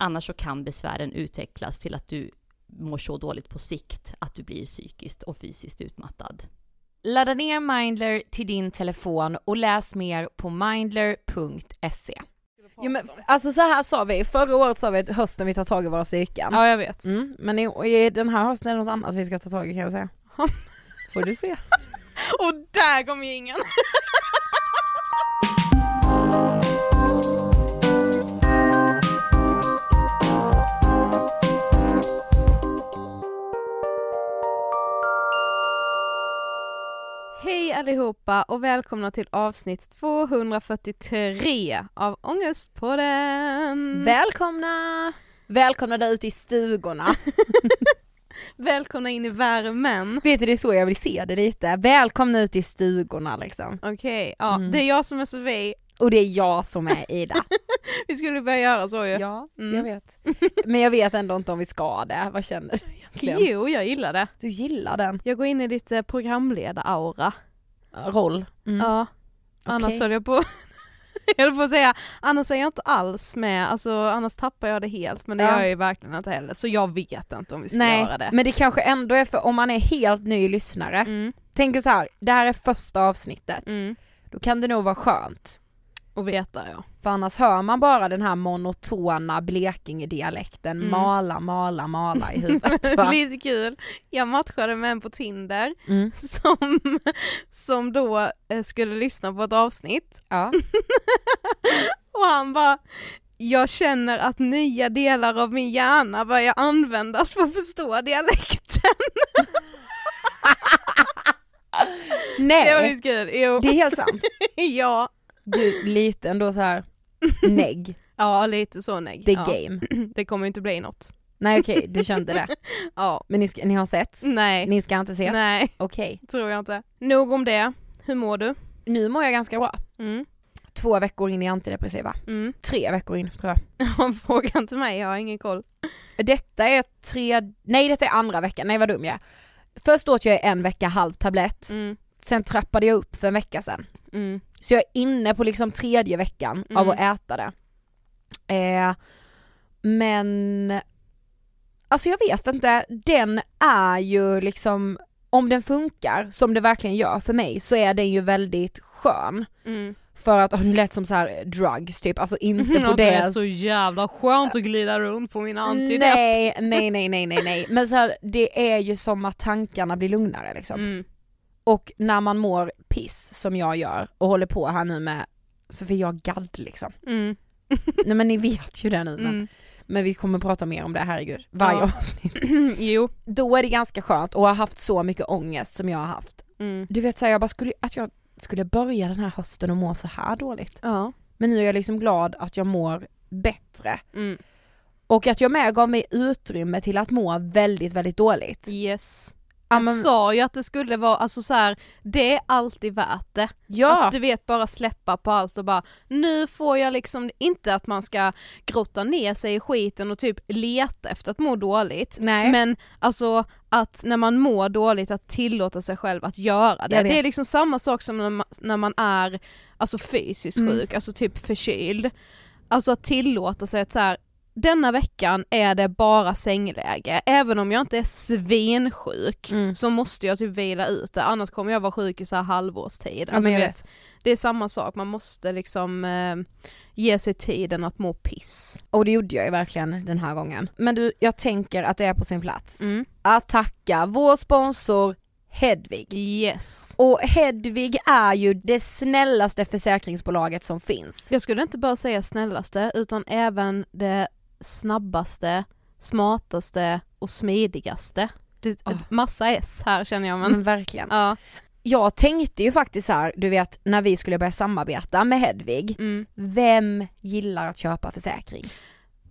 Annars så kan besvären utvecklas till att du mår så dåligt på sikt att du blir psykiskt och fysiskt utmattad. Ladda ner Mindler till din telefon och läs mer på mindler.se. Jo, men, alltså så här sa vi, förra året sa vi att hösten vi tar tag i våra psyken. Ja jag vet. Mm, men i, i den här hösten är det något annat vi ska ta tag i kan jag säga. Får du se. Och där kom ju ingen. allihopa och välkomna till avsnitt 243 av Ångestpodden! Välkomna! Välkomna där ute i stugorna. Välkomna in i värmen! Vet du det är så jag vill se det lite. Välkomna ut i stugorna liksom. Okej, ja Mm. det är jag som är Sofie. Och det är jag som är Ida. Vi skulle börja göra så ju. ja, Mm. jag vet. Men jag vet ändå inte om vi ska det. Vad känner du egentligen? Jo, jag gillar det. Du gillar den Jag går in i lite programledar-aura. Roll. Mm. Ja. Annars Okej. höll jag på jag höll på att säga, annars är jag inte alls med, alltså annars tappar jag det helt men det Ja. gör jag ju verkligen inte heller så jag vet inte om vi ska Nej, göra det. men det kanske ändå är för om man är helt ny lyssnare. Mm, Tänk så här, det här är första avsnittet. mm. Då kan det nog vara skönt. Och veta ja. För annars hör man bara den här monotona Blekinge-dialekten Mm. mala, mala, mala i huvudet va? Lite kul, jag matchade med en på Tinder Mm. som, som då eh, skulle lyssna på ett avsnitt Ja. och han bara jag känner att nya delar av min hjärna börjar användas för att förstå dialekten. Nej, Det var lite kul, jo. det är helt sant. ja. Du, lite ändå så här negg, Ja lite så nej. the ja. game. Det kommer inte bli något. Nej okej, du kände det. Ja. Men ni, ska, ni har sett? Nej. Ni ska inte ses? Nej, Okej. tror jag inte. Nog om det. Hur mår du? Nu mår jag ganska bra. Mm. Två veckor in i antidepressiva. Mm. Tre veckor in tror jag. Fråga inte mig, jag har ingen koll. Detta är tre, nej detta är andra veckan, nej vad dum jag är. Först åt jag en vecka halv tablett, Mm. sen trappade jag upp för en vecka sen. Mm. Så jag är inne på liksom tredje veckan av Mm. att äta det. Eh, men, alltså jag vet inte, den är ju liksom, om den funkar som det verkligen gör för mig så är den ju väldigt skön. Mm. För att, oh, nu lät som så här drugs typ, alltså inte på Att det är det så jävla skönt att glida runt på min antidepp. Nej, nej, nej, nej, nej, nej. Men så här, det är ju som att tankarna blir lugnare liksom. Mm. Och när man mår piss som jag gör och håller på här nu med Sofie jag är gadd liksom. Mm. Nej men ni vet ju det nu men, Mm. men vi kommer prata mer om det, herregud. Varje Ja. avsnitt. jo. Då är det ganska skönt och har haft så mycket ångest som jag har haft. Mm. Du vet såhär, jag bara skulle, att jag skulle börja den här hösten och må så här dåligt. Ja. Men nu är jag liksom glad att jag mår bättre. Mm. Och att jag med gav mig utrymme till att må väldigt, väldigt dåligt. Yes. Ja, Jag men- sa ju att det skulle vara, alltså så här, det är alltid värt det. Ja! Att du vet bara släppa på allt och bara nu får jag liksom, inte att man ska grotta ner sig i skiten och typ leta efter att må dåligt. Nej. Men alltså att när man mår dåligt att tillåta sig själv att göra det. Det är liksom samma sak som när man, när man är alltså fysiskt Mm. sjuk, alltså typ förkyld. Alltså att tillåta sig att så här, denna veckan är det bara sängläge, även om jag inte är svensjuk Mm. så måste jag typ vila ut det, annars kommer jag vara sjuk i så här halvårstid. Ja, Alltså, jag vet, det är samma sak, man måste liksom eh, ge sig tiden att må piss. Och det gjorde jag ju verkligen den här gången. Men du, jag tänker att det är på sin plats Mm. att tacka vår sponsor Hedvig. Yes. Och Hedvig är ju det snällaste försäkringsbolaget som finns. Jag skulle inte bara säga snällaste utan även det snabbaste, smartaste och smidigaste. Det, Ah. Massa S här känner jag men. Men verkligen. Ja. Jag tänkte ju faktiskt här, du vet när vi skulle börja samarbeta med Hedvig, Mm. vem gillar att köpa försäkring?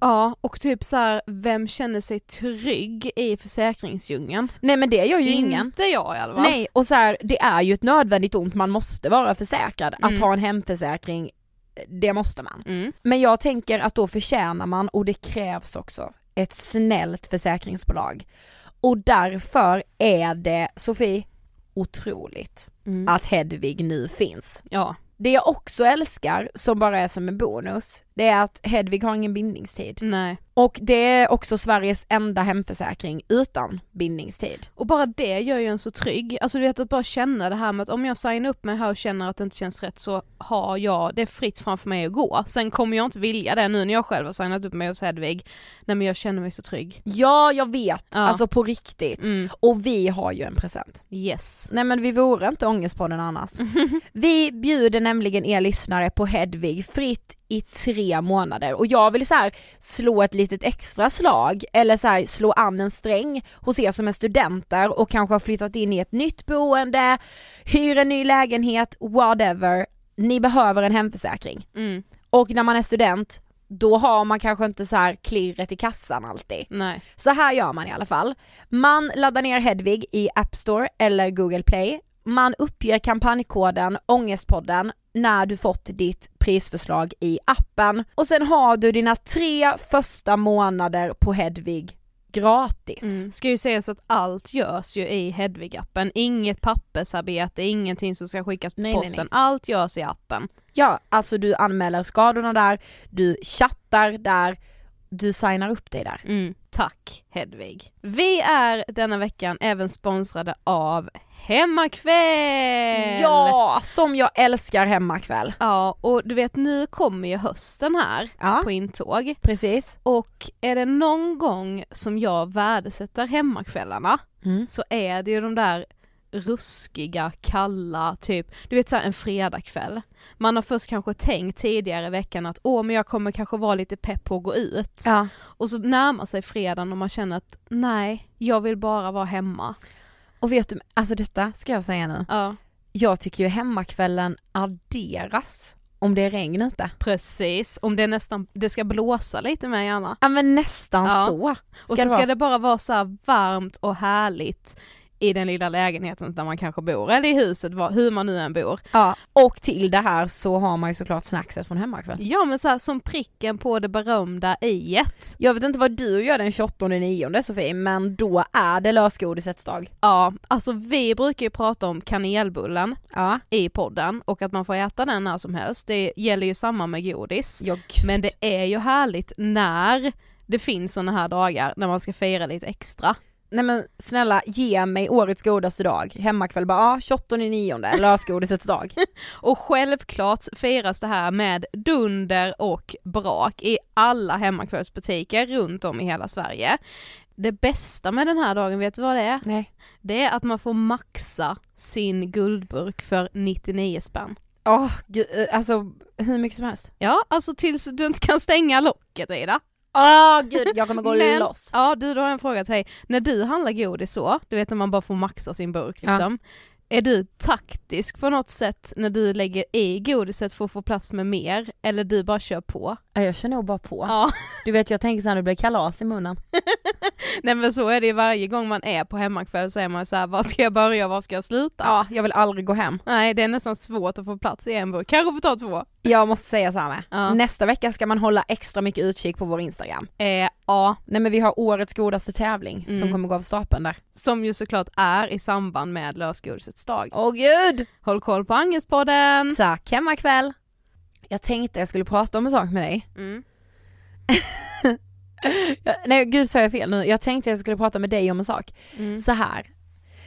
ja, och typ så här, vem känner sig trygg i försäkringsdjungeln? Nej men det gör ju ingen. Inte jag i alla fall. Nej och så här, det är ju ett nödvändigt ont, man måste vara försäkrad. Att Mm. ha en hemförsäkring, det måste man. Mm. Men jag tänker att då förtjänar man, och det krävs också, ett snällt försäkringsbolag. Och därför är det, Sofie, otroligt Mm. att Hedvig nu finns. Ja. Det jag också älskar, som bara är som en bonus, det är att Hedvig har ingen bindningstid. Nej. Och det är också Sveriges enda hemförsäkring utan bindningstid. Och bara det gör ju en så trygg, alltså du vet att bara känna det här med att om jag signar upp mig här och känner att det inte känns rätt så har jag, det är fritt framför mig att gå. Sen kommer jag inte vilja det nu när jag själv har signat upp mig hos Hedvig, nej men jag känner mig så trygg. Ja, jag vet, Ja. alltså på riktigt. Mm. Och vi har ju en present. Yes. Nej men vi vore inte Ångestpodden annars. Vi bjuder nämligen er lyssnare på Hedvig fritt i tre månader och jag vill så här slå ett litet extra slag eller så här slå an en sträng hos er som är studenter och kanske har flyttat in i ett nytt boende, hyr en ny lägenhet, whatever. Ni behöver en hemförsäkring. Mm. Och när man är student, då har man kanske inte så här klirret i kassan alltid. Nej. Så här gör man i alla fall. Man laddar ner Hedvig i App Store eller Google Play. Man uppger kampanjkoden Ångestpodden när du fått ditt prisförslag i appen. Och sen har du dina tre första månader på Hedvig gratis. Mm. Ska ju sägas att allt görs ju i Hedvig-appen, inget pappersarbete, ingenting som ska skickas på Nej, nej, posten, nej. allt görs i appen. Ja, alltså du anmäler skadorna där, du chattar där, du signar upp dig där. Mm. Tack Hedvig. Vi är denna veckan även sponsrade av Hemmakväll! Ja, som jag älskar hemmakväll. Ja, och du vet nu kommer ju hösten här Ja. på intåg Precis. och är det någon gång som jag värdesätter hemmakvällarna Mm. så är det ju de där ruskiga, kalla, typ, du vet såhär en fredagkväll. Man har först kanske tänkt tidigare i veckan att åh men jag kommer kanske vara lite pepp på att gå ut. Ja. Och så närmar sig fredagen och man känner att nej, jag vill bara vara hemma. Och vet du, alltså detta ska jag säga nu. Ja, Jag tycker ju hemmakvällen adderas om det är regn ute. precis. Om det nästan, det ska blåsa lite med gärna. Ja men nästan Ja. så. Och så det ska det bara vara så varmt och härligt i den lilla lägenheten där man kanske bor, eller i huset, var- hur man nu än bor. Ja, och till det här så har man ju såklart snackset från hemmakväll. Ja men så här, som pricken på det berömda i-et. Jag vet inte vad du gör den 28 nionde Sofie, men då är det lösgodisets dag. Ja, alltså vi brukar ju prata om kanelbullen Ja, i podden och att man får äta den när som helst. Det gäller ju samma med godis. jag Men det är ju härligt när det finns sådana här dagar när man ska fira lite extra. Nej men snälla, ge mig årets godaste dag. Hemmakväll bara, ja 28 nionde, lösgodisets dag. Och självklart firas det här med dunder och brak i alla hemmakvällsbutiker runt om i hela Sverige. Det bästa med den här dagen, vet du vad det är? Nej. Det är att man får maxa sin guldburk för 99 spänn. Åh, eh, alltså hur mycket som helst. Ja, alltså tills du inte kan stänga locket Ida. Åh gud, jag kommer gå Men- loss. Ja du, då har jag en fråga till dig. När du handlar godis så, du vet när man bara får maxa sin burk Ja. Är du taktisk på något sätt när du lägger i godiset för att få plats med mer, eller du bara kör på? Ja, jag kör nog bara på. Ja, Du vet jag tänker såhär, det blir kalas i munnen. nej men så är det ju varje gång man är på hemmakväll så är man så här, var ska jag börja och var ska jag sluta? Ja, jag vill aldrig gå hem. Nej det är nästan svårt att få plats i en burk, kanske få ta två. Jag måste säga så här med. Ja. nästa vecka ska man hålla extra mycket utkik på vår Instagram. Eh, ja, Nej men vi har årets godaste tävling som Mm. kommer gå av stapeln där. som ju såklart är i samband med lösgodisets dag. Åh gud! Håll koll på Angespodden! Tack hemmakväll! Jag tänkte jag skulle prata om en sak med dig. Mm. Nej gud sa jag fel nu, jag tänkte jag skulle prata med dig om en sak. Mm. Så här.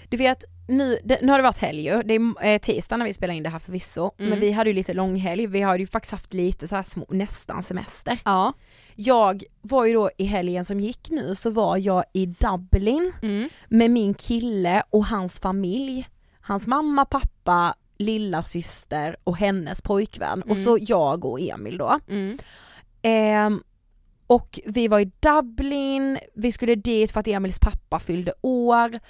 du vet nu, det, nu har det varit helg ju, det är eh, tisdag när vi spelar in det här förvisso, Mm. men vi hade ju lite långhelg, vi har ju faktiskt haft lite så här små, nästan semester. Ja. Jag var ju då i helgen som gick nu så var jag i Dublin Mm. med min kille och hans familj. Hans mamma, pappa, lilla syster och hennes pojkvän och Mm. så jag och Emil då. Mm. Ehm, och vi var i Dublin, vi skulle dit för att Emils pappa fyllde år.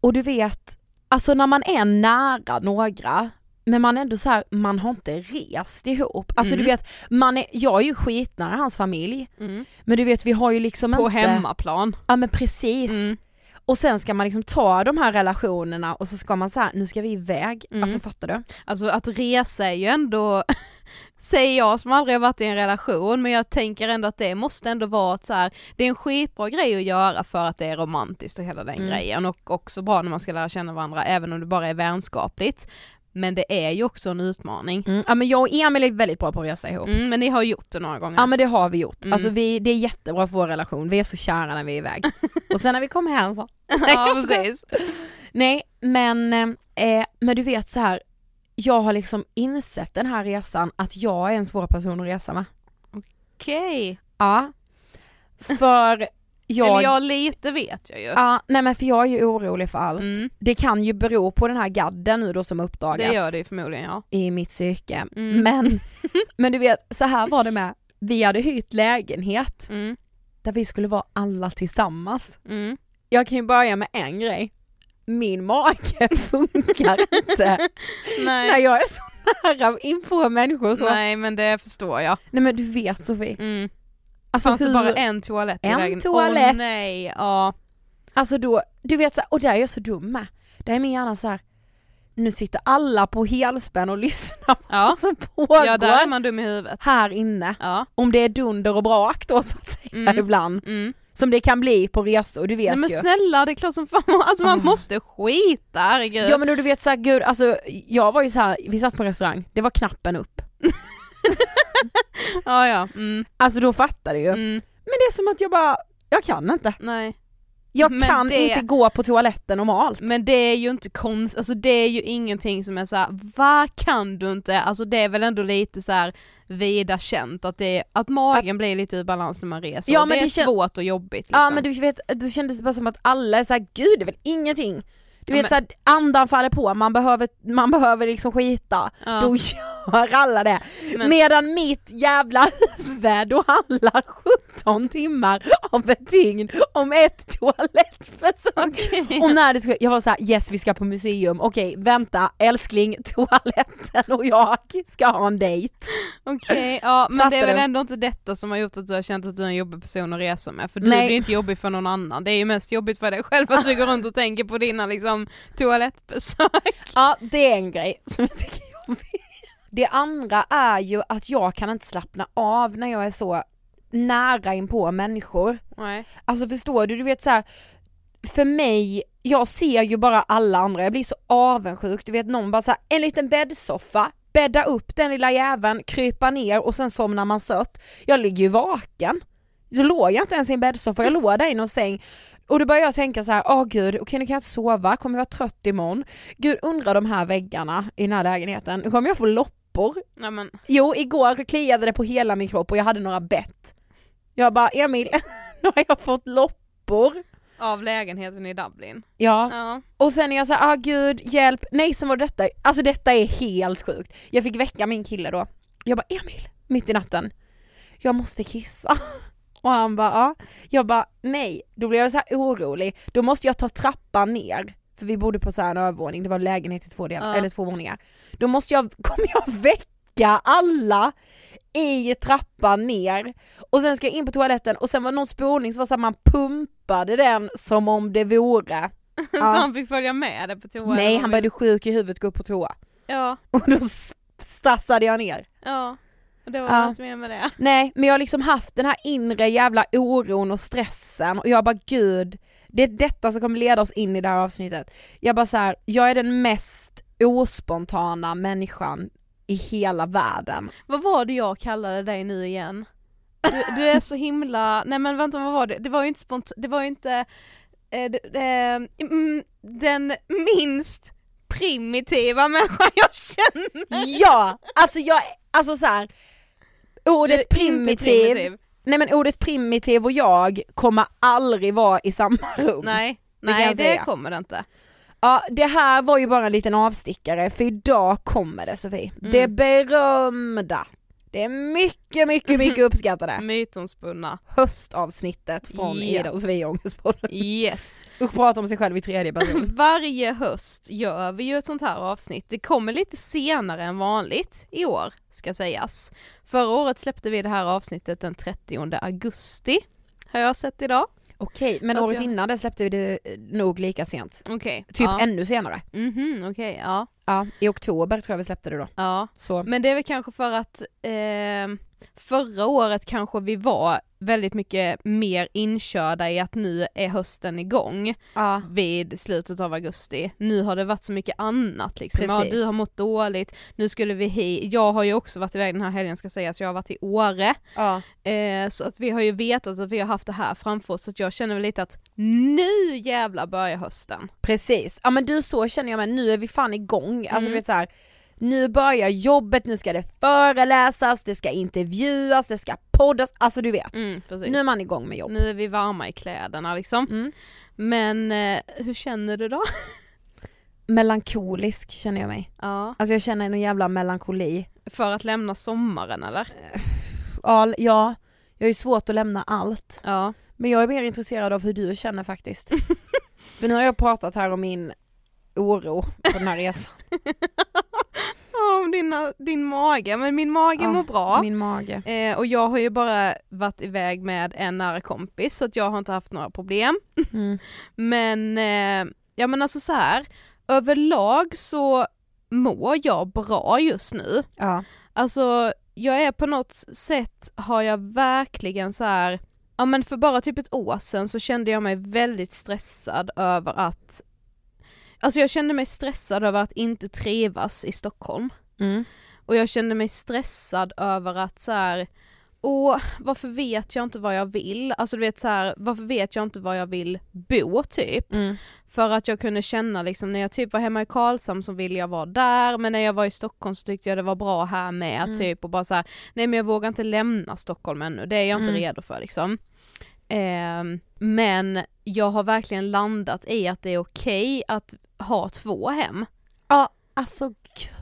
Och du vet, alltså när man är nära några, men man är ändå så här, man har inte rest ihop. Alltså du Mm. vet, man är, jag är ju skitnära hans familj, Mm. men du vet vi har ju liksom På inte... hemmaplan. Ja men precis. Mm. Och sen ska man liksom ta de här relationerna och så ska man säga nu ska vi iväg. Mm. Alltså fattar du? Alltså att resa är ju ändå, säger jag som aldrig har varit i en relation, men jag tänker ändå att det måste ändå vara ett så här, det är en skitbra grej att göra för att det är romantiskt och hela den Mm. grejen och också bra när man ska lära känna varandra även om det bara är vänskapligt. men det är ju också en utmaning. Mm. Ja men jag och Emil är väldigt bra på att resa ihop. Mm, men ni har gjort det några gånger. Ja men det har vi gjort. Mm. Alltså vi, det är jättebra för vår relation, vi är så kära när vi är iväg. och sen när vi kommer hem så. ja precis. Nej men, eh, men du vet så här. Jag har liksom insett den här resan att jag är en svår person att resa med. Okej. Ja. För jag, Eller jag lite vet jag ju. ja nej men för jag är ju orolig för allt. Mm. Det kan ju bero på den här gadden nu då som uppdagats. Det gör det ju förmodligen ja. i mitt psyke. Mm. Men, men du vet, så här var det med, vi hade hyrt lägenhet Mm. där vi skulle vara alla tillsammans. Mm. Jag kan ju börja med en grej. Min mage funkar inte när Nej. jag är så nära in på människor så. Nej. Nej men det förstår jag. men du vet Sofie. Mm. Alltså, Fanns det bara en toalett i En lägenheten? toalett. Åh nej, ja. alltså då, du vet så här, och där är jag så dum med. Där är min hjärna så här. nu sitter alla på helspänn och lyssnar på Ja. vad som pågår ja, där är man dum i huvudet. här inne. Ja. Om det är dunder och brak då så att säga Mm. ibland. Mm. Som det kan bli på resor, du vet Nej men ju. snälla, det är klart som fan, alltså man Ah. måste skita, herregud. Ja men då du vet såhär, gud alltså jag var ju så här, vi satt på restaurang, det var knappen upp. ja, ja. Mm. Alltså då fattar du ju. Mm. Men det är som att jag bara, jag kan inte. Nej. Jag Men kan det- inte gå på toaletten normalt. Men det är ju inte konst, alltså det är ju ingenting som är så här, vad kan du inte? Alltså det är väl ändå lite så här vida känt att, det, att magen blir lite ur balans när man reser. Ja, men det är det kän- svårt och jobbigt liksom. Ja men du vet, det kändes bara som att alla är såhär, gud det är väl ingenting. Du vet Men- såhär, andan faller på, man behöver, man behöver liksom skita. Ja. Då gör alla det. Men- Medan mitt jävla huvud, då handlar 17 timmar av ett dygn om ett toalettbesök. Okej. Och när det skulle, jag var såhär, yes vi ska på museum, okej vänta älskling, toaletten och jag ska ha en dejt. Okej, ja men det Fattar är väl ändå inte detta som har gjort att du har känt att du är en jobbig person att resa med, för du Nej. blir inte jobbig för någon annan, det är ju mest jobbigt för dig själv att du går runt och tänker på dina liksom toalettbesök. Ja det är en grej som jag tycker. Det andra är ju att jag kan inte slappna av när jag är så nära in på människor. Nej. Alltså förstår du, du vet så här. för mig, jag ser ju bara alla andra, jag blir så avundsjuk, du vet någon bara så här, en liten bäddsoffa, bädda upp den lilla jäveln, krypa ner och sen somnar man sött. Jag ligger ju vaken. Då låg jag inte ens i en bäddsoffa, jag låg där i någon säng och då började jag tänka så här, åh gud, okej nu kan jag inte sova, kommer jag vara trött imorgon? Gud undrar de här väggarna i den här lägenheten, nu kommer jag få loppor? Ja, men, Jo, igår kliade det på hela min kropp och jag hade några bett. Jag bara, Emil, nu har jag fått loppor. av lägenheten i Dublin. Ja, Ja. och sen är jag såhär, ah gud, hjälp, nej sen var det detta, alltså detta är helt sjukt. Jag fick väcka min kille då, jag bara, Emil, mitt i natten, jag måste kissa. Och han bara, ja. Jag bara, nej, då blev jag så här orolig, då måste jag ta trappan ner. För vi bodde på så här en övervåning, det var lägenhet i två, del, Ja. eller två våningar. Då måste jag, kommer jag väcka alla i trappan ner och sen ska jag in på toaletten och sen var det någon spolning som var så här, man pumpade den som om det vore. Så Ja. han fick följa med det på toa? Nej han började sjuk i huvudet gå upp på toa. Ja, Och då stassade jag ner. ja. Och det var Ja. något mer med det. Nej men jag har liksom haft den här inre jävla oron och stressen och jag bara gud, det är detta som kommer leda oss in i det här avsnittet. Jag bara så här, jag är den mest ospontana människan i hela världen. Vad var det jag kallade dig nu igen? Du, du är så himla, nej men vänta vad var det? Det var ju inte spontant, det var ju inte eh, eh, mm, den minst primitiva människan jag känner. Ja! Alltså jag, alltså så här. ordet inte primitiv, nej men ordet primitiv och jag kommer aldrig vara i samma rum. Nej, Det nej det, kommer det inte. Ja det här var ju bara en liten avstickare för idag kommer det Sofie. Mm. Det berömda, det är mycket mycket mycket uppskattade Mytomspunna. höstavsnittet från Ja. Ida och Sofie Ångestpodden. Yes. Och prata om sig själv i tredje person. Varje höst gör vi ju ett sånt här avsnitt. Det kommer lite senare än vanligt i år, ska sägas. Förra året släppte vi det här avsnittet den 30 augusti, har jag sett idag. Okej, men Att året jag- innan det släppte vi det eh, nog lika sent. Okej. Typ ja. ännu senare. Mhm, okej, ja. Ja, i oktober tror jag vi släppte det då. ja. Så. Men det är väl kanske för att eh, förra året kanske vi var väldigt mycket mer inkörda i att nu är hösten igång Ja. vid slutet av augusti. Nu har det varit så mycket annat liksom. Ja, du har mått dåligt, nu skulle vi hit. Jag har ju också varit iväg den här helgen ska sägas, jag har varit i Åre. Ja. Eh, så att vi har ju vetat att vi har haft det här framför oss så att jag känner väl lite att nu jävlar börjar hösten. Precis, ja men du så känner jag med, nu är vi fan igång, alltså Mm. du vet så här. Nu börjar jobbet, nu ska det föreläsas, det ska intervjuas, det ska poddas, alltså du vet. Mm. Nu är man igång med jobb. Nu är vi varma i kläderna liksom. Mm. Men eh, hur känner du då? Melankolisk känner jag mig. Ja, Alltså jag känner en jävla melankoli. för att lämna sommaren eller? Ja, ja, jag ju svårt att lämna allt. Ja. Men jag är mer intresserad av hur du känner faktiskt. För nu har jag pratat här om min oro på den här resan. Om din, din mage, men min mage Ja, mår bra. Min mage. Eh, och jag har ju bara varit iväg med en nära kompis så att jag har inte haft några problem. Mm. Men, eh, ja men alltså så här överlag så mår jag bra just nu. Ja. Alltså jag är på något sätt, har jag verkligen så här, ja men för bara typ ett år sedan så kände jag mig väldigt stressad över att, alltså jag kände mig stressad över att inte trivas i Stockholm. Mm. Och jag kände mig stressad över att så här, åh varför vet jag inte vad jag vill? Alltså du vet så här, varför vet jag inte var jag vill bo typ? Mm. För att jag kunde känna liksom när jag typ var hemma i Karlshamn så ville jag vara där men när jag var i Stockholm så tyckte jag det var bra här med Mm. typ och bara så här, nej men jag vågar inte lämna Stockholm ännu, det är jag inte Mm. redo för liksom. Ehm, men jag har verkligen landat i att det är okej att ha två hem. Ja, alltså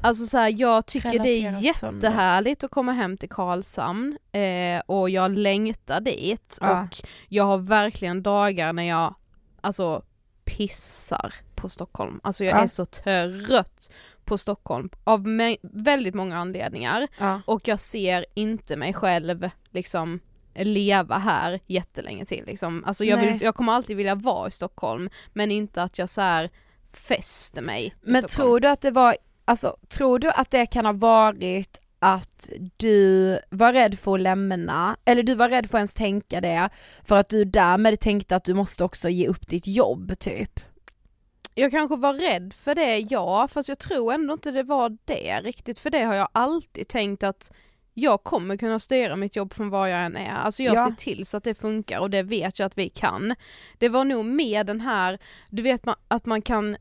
Alltså så här, jag tycker det är sönder. jättehärligt att komma hem till Karlshamn eh, och jag längtar dit Ja. och jag har verkligen dagar när jag alltså pissar på Stockholm. Alltså jag Ja. är så trött på Stockholm av väldigt många anledningar ja. och jag ser inte mig själv liksom leva här jättelänge till liksom. Alltså jag, vill, jag kommer alltid vilja vara i Stockholm men inte att jag så här fäster mig Men Stockholm. tror du att det var, alltså tror du att det kan ha varit att du var rädd för att lämna, eller du var rädd för att ens tänka det, för att du därmed tänkte att du måste också ge upp ditt jobb typ? Jag kanske var rädd för det, ja, fast jag tror ändå inte det var det riktigt, för det har jag alltid tänkt att jag kommer kunna styra mitt jobb från var jag än är, alltså jag Ja. ser till så att det funkar och det vet jag att vi kan. Det var nog med den här, du vet man, att man kan,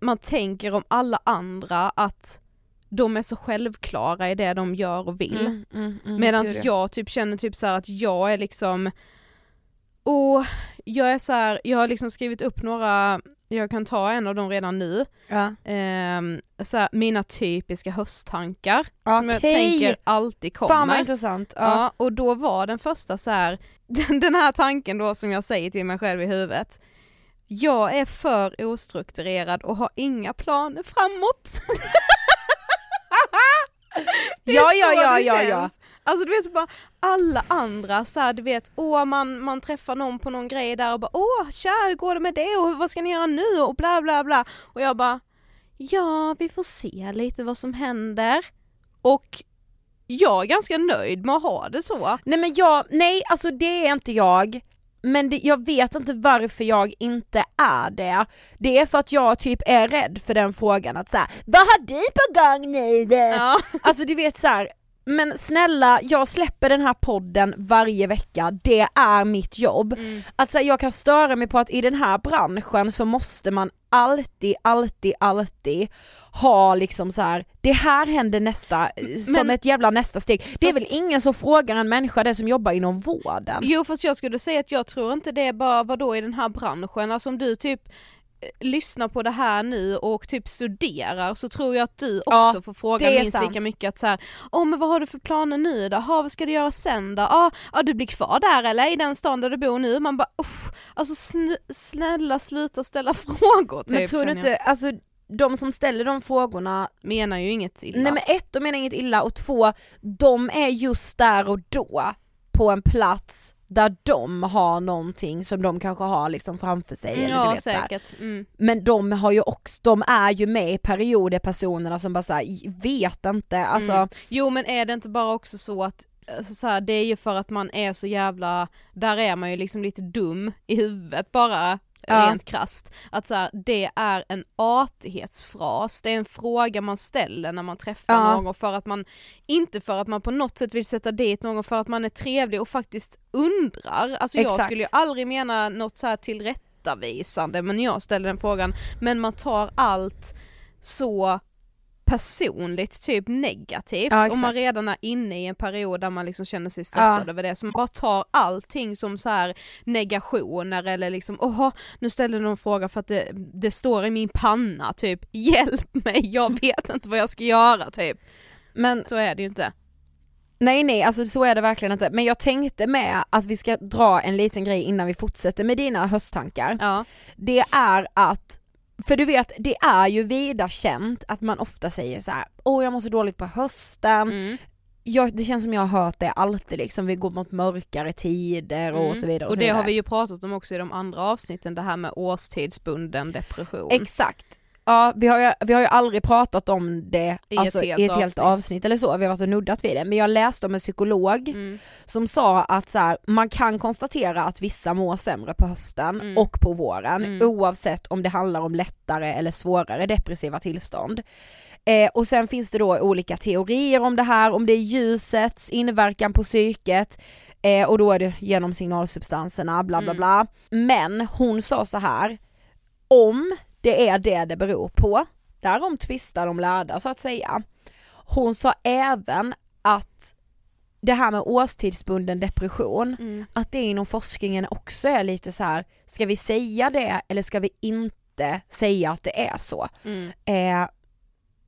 man tänker om alla andra att de är så självklara i det de gör och vill. Mm, mm, mm, Medan jag typ känner typ så att jag är liksom, och jag är så här, jag har liksom skrivit upp några, jag kan ta en av dem redan nu, Ja. ehm, så här, mina typiska hösttankar som jag tänker alltid kommer. Fan vad intressant. Ja. Ja, och då var den första så här, den, den här tanken då som jag säger till mig själv i huvudet, jag är för ostrukturerad och har inga planer framåt. Ja, ja, ja, ja, ja. Alltså du vet så bara alla andra så här, du vet, åh man, man träffar någon på någon grej där och bara åh tja hur går det med det och vad ska ni göra nu och bla bla bla och jag bara ja vi får se lite vad som händer och jag är ganska nöjd med att ha det så. Nej men jag, nej alltså det är inte jag. Men det, jag vet inte varför jag inte är det. Det är för att jag typ är rädd för den frågan att säga vad har du på gång nu? Ja. Alltså du vet så här. Men snälla jag släpper den här podden varje vecka, det är mitt jobb. Mm. Att så här, jag kan störa mig på att i den här branschen så måste man alltid, alltid, alltid ha liksom så här. det här händer nästa, eh, som Men- ett jävla nästa steg. Det är väl ingen som frågar en människa det som jobbar inom vården? Jo fast jag skulle säga att jag tror inte det är bara vadå i den här branschen, alltså om du typ lyssnar på det här nu och typ studerar så tror jag att du också Ja, får fråga minst sant. lika mycket att så här, åh men vad har du för planer nu då? Ha, vad ska du göra sen då? Ja, ah, du blir kvar där eller i den stan där du bor nu? Man bara alltså sn- snälla sluta ställa frågor typ. Men tror du inte, alltså de som ställer de frågorna, Menar ju inget illa. nej men ett, de menar inget illa och två, de är just där och då på en plats där de har någonting som de kanske har liksom framför sig eller du ja vet säkert. Mm. Men de har ju också, de är ju med i perioder personerna som bara såhär, vet inte, alltså Mm. Jo men är det inte bara också så att alltså så här, det är ju för att man är så jävla, där är man ju liksom lite dum i huvudet bara, Ja. rent krasst. Att så här, det är en artighetsfras, det är en fråga man ställer när man träffar Ja. någon för att man, inte för att man på något sätt vill sätta dit någon, för att man är trevlig och faktiskt undrar. Alltså jag Exakt. skulle ju aldrig mena något så här tillrättavisande men jag ställer den frågan, men man tar allt så personligt typ negativt Ja, om man redan är inne i en period där man liksom känner sig stressad Ja. över det, så man bara tar allting som så här negationer eller liksom åh nu ställer någon fråga för att det, det står i min panna typ hjälp mig jag vet inte vad jag ska göra typ. Men Så är det ju inte. nej nej, alltså så är det verkligen inte. Men jag tänkte med att vi ska dra en liten grej innan vi fortsätter med dina hösttankar. Ja. Det är att, för du vet det är ju vida känt att man ofta säger så här: åh jag mår så dåligt på hösten, Mm. jag, det känns som jag har hört det alltid liksom, vi går mot mörkare tider och Mm. så vidare. Och, Och så det vidare. har vi ju pratat om också i de andra avsnitten, det här med årstidsbunden depression. Exakt. Ja, vi har, ju, vi har ju aldrig pratat om det I ett alltså, helt i ett helt avsnitt. avsnitt eller så, vi har varit och nuddat vid det. Men jag läste om en psykolog Mm. som sa att så här, man kan konstatera att vissa mår sämre på hösten Mm. och på våren Mm. oavsett om det handlar om lättare eller svårare depressiva tillstånd. Eh, och sen finns det då olika teorier om det här, om det är ljusets inverkan på psyket eh, och då är det genom signalsubstanserna bla bla Mm. bla. Men hon sa så här om det är det det beror på, därom tvistar de lärda så att säga. Hon sa även att det här med årstidsbunden depression, Mm. att det inom forskningen också är lite så här: ska vi säga det eller ska vi inte säga att det är så? Mm. Eh,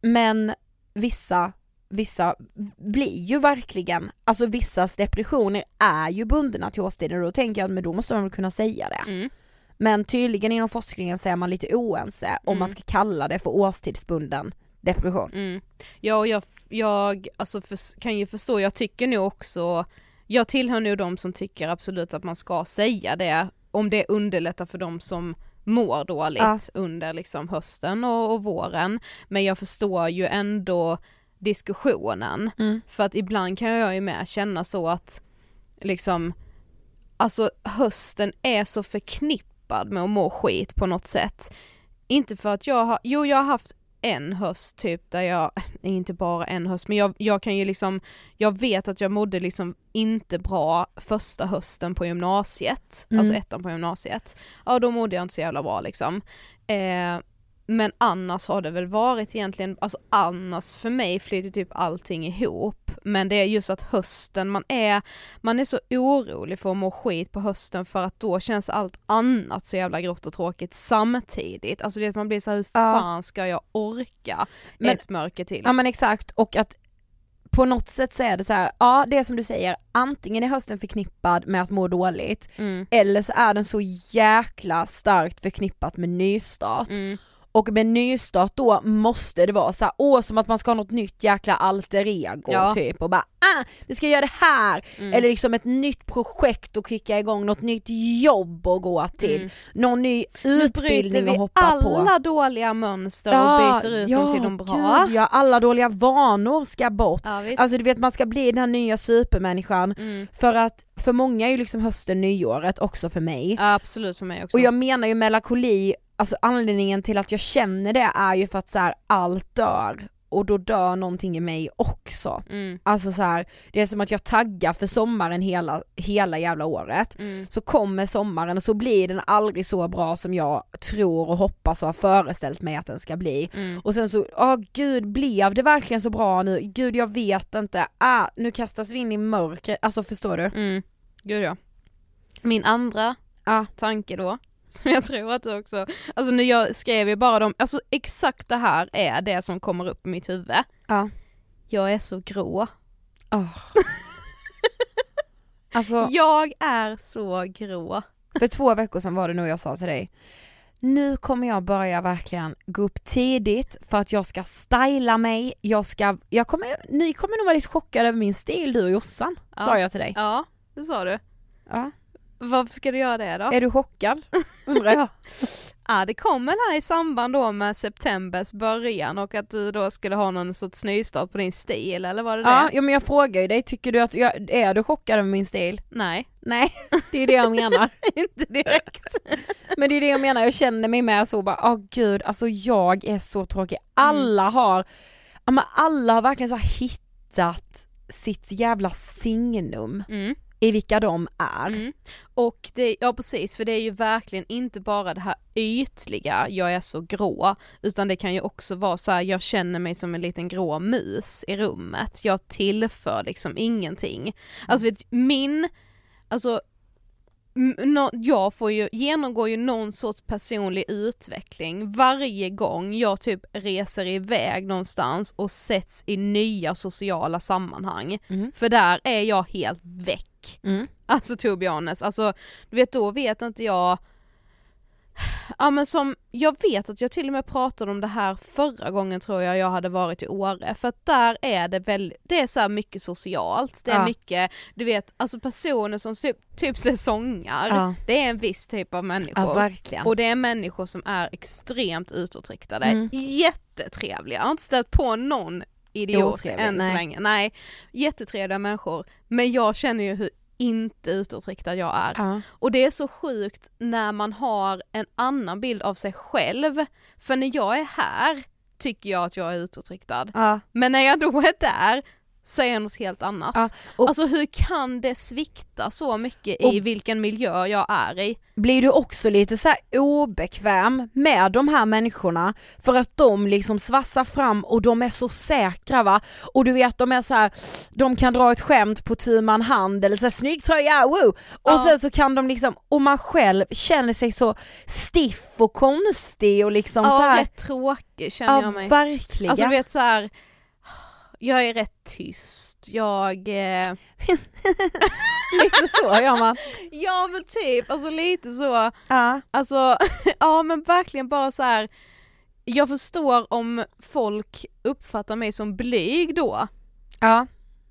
men vissa, vissa blir ju verkligen, alltså vissas depressioner är ju bundna till årstider och då tänker jag att men då måste man väl kunna säga det. Mm. Men tydligen inom forskningen så är man lite oense om Mm. man ska kalla det för årstidsbunden depression. Mm. Ja och jag, jag alltså för, kan ju förstå, jag tycker nog också, jag tillhör nog de som tycker absolut att man ska säga det om det underlättar för de som mår dåligt Ja. under liksom hösten och, och våren. Men jag förstår ju ändå diskussionen. Mm. För att ibland kan jag ju med känna så att liksom, alltså hösten är så förknippad med att må skit på något sätt. Inte för att jag har, jo jag har haft en höst typ där jag, inte bara en höst men jag, jag kan ju liksom, jag vet att jag mådde liksom inte bra första hösten på gymnasiet, Mm. alltså ettan på gymnasiet. Ja då mådde jag inte så jävla bra liksom. Eh, men annars har det väl varit egentligen, alltså annars för mig flyter typ allting ihop. Men det är just att hösten, man är, man är så orolig för att må skit på hösten för att då känns allt annat så jävla grått och tråkigt samtidigt. Alltså det att man blir så här, hur fan ska jag orka Men- ett mörker till? Ja men exakt och att på något sätt så är det så här, ja det är som du säger, antingen är hösten förknippad med att må dåligt Mm. eller så är den så jäkla starkt förknippat med nystart. Mm. Och med nystart då måste det vara så här, åh som att man ska ha något nytt jäkla alter ego Ja. typ och bara ah, vi ska göra det här! Mm. Eller liksom ett nytt projekt och kicka igång något nytt jobb att gå till, Mm. någon ny utbildning att hoppa på. alla dåliga mönster och byter ut dem till de bra. Gud, ja, alla dåliga vanor ska bort. Ja, visst. Alltså du vet man ska bli den här nya supermänniskan mm. för att för många är ju liksom hösten nyåret också för mig. ja, absolut för mig också. Och jag menar ju melankoli, alltså anledningen till att jag känner det är ju för att så här, allt dör och då dör någonting i mig också. mm. Alltså så här, det är som att jag taggar för sommaren hela, hela jävla året. Mm. Så kommer sommaren och så blir den aldrig så bra som jag tror och hoppas och har föreställt mig att den ska bli. Mm. Och sen så, åh gud blev det verkligen så bra nu? Gud jag vet inte, ah nu kastas vi in i mörkret, alltså förstår du? Mm. Gud ja. Min andra Ja. tanke då, som jag tror att du också, alltså när jag skrev ju bara dem, alltså exakt det här är det som kommer upp i mitt huvud. Ja. Jag är så grå. Oh. alltså Jag är så grå. för två veckor sedan var det nog jag sa till dig nu kommer jag börja verkligen gå upp tidigt för att jag ska styla mig, jag ska, jag kommer, ni kommer nog vara lite chockade över min stil du och Jossan, Ja. sa jag till dig. Ja, det sa du. Ja. Varför ska du göra det då? Är du chockad? Undrar jag. Ja det kom väl här i samband då med septembers början och att du då skulle ha någon sorts nystart på din stil eller var det Ja, det? ja men jag frågar ju dig, tycker du att, jag, är du chockad över min stil? Nej, Nej, det är det jag menar. inte direkt. Men det är det jag menar, jag känner mig med så bara, åh gud, alltså jag är så tråkig. Alla har, ja men alla har verkligen så hittat sitt jävla signum Mm. I vilka de är. Mm. Och det, ja precis, för det är ju verkligen inte bara det här ytliga, jag är så grå, utan det kan ju också vara så här, jag känner mig som en liten grå mus i rummet, jag tillför liksom ingenting. Alltså vet, min, alltså nå- jag får ju, genomgår ju någon sorts personlig utveckling varje gång jag typ reser iväg någonstans och sätts i nya sociala sammanhang. Mm. För där är jag helt väck. Mm. Alltså to be honest, alltså du vet då vet inte jag Ja men som, jag vet att jag till och med pratade om det här förra gången tror jag jag hade varit i Åre, för att där är det väldigt, det är så mycket socialt, det är Ja. mycket, du vet, alltså personer som typ, typ säsongar, Ja. det är en viss typ av människor. Ja. Och det är människor som är extremt utåtriktade, Mm. jättetrevliga, jag har inte stött på någon idiot än så länge, nej. Jättetrevliga människor, men jag känner ju hur inte utåtriktad jag är. ja. Och det är så sjukt när man har en annan bild av sig själv, för när jag är här tycker jag att jag är utåtriktad, Ja. men när jag då är där så jag något helt annat. Ja, och- alltså hur kan det svikta så mycket i vilken miljö jag är i? Blir du också lite så obekväm med de här människorna för att de liksom svassar fram och de är så säkra va? Och du vet de är så här, de kan dra ett skämt på tu man hand eller så här, snygg tröja, woo! Och Ja. sen så kan de liksom, och man själv känner sig så stiff och konstig och liksom så Ja, här. rätt tråkig känner Ja jag mig. verkligen. Alltså du vet så här. Jag är rätt tyst, jag... Eh... lite så gör man. Ja men typ, alltså lite så. Ja. Alltså, ja men verkligen bara så här. jag förstår om folk uppfattar mig som blyg då, Ja.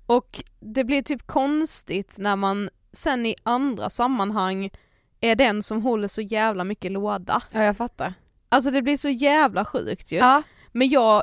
och det blir typ konstigt när man sen i andra sammanhang är den som håller så jävla mycket låda. ja, jag fattar. Alltså det blir så jävla sjukt ju. Ja. Men jag,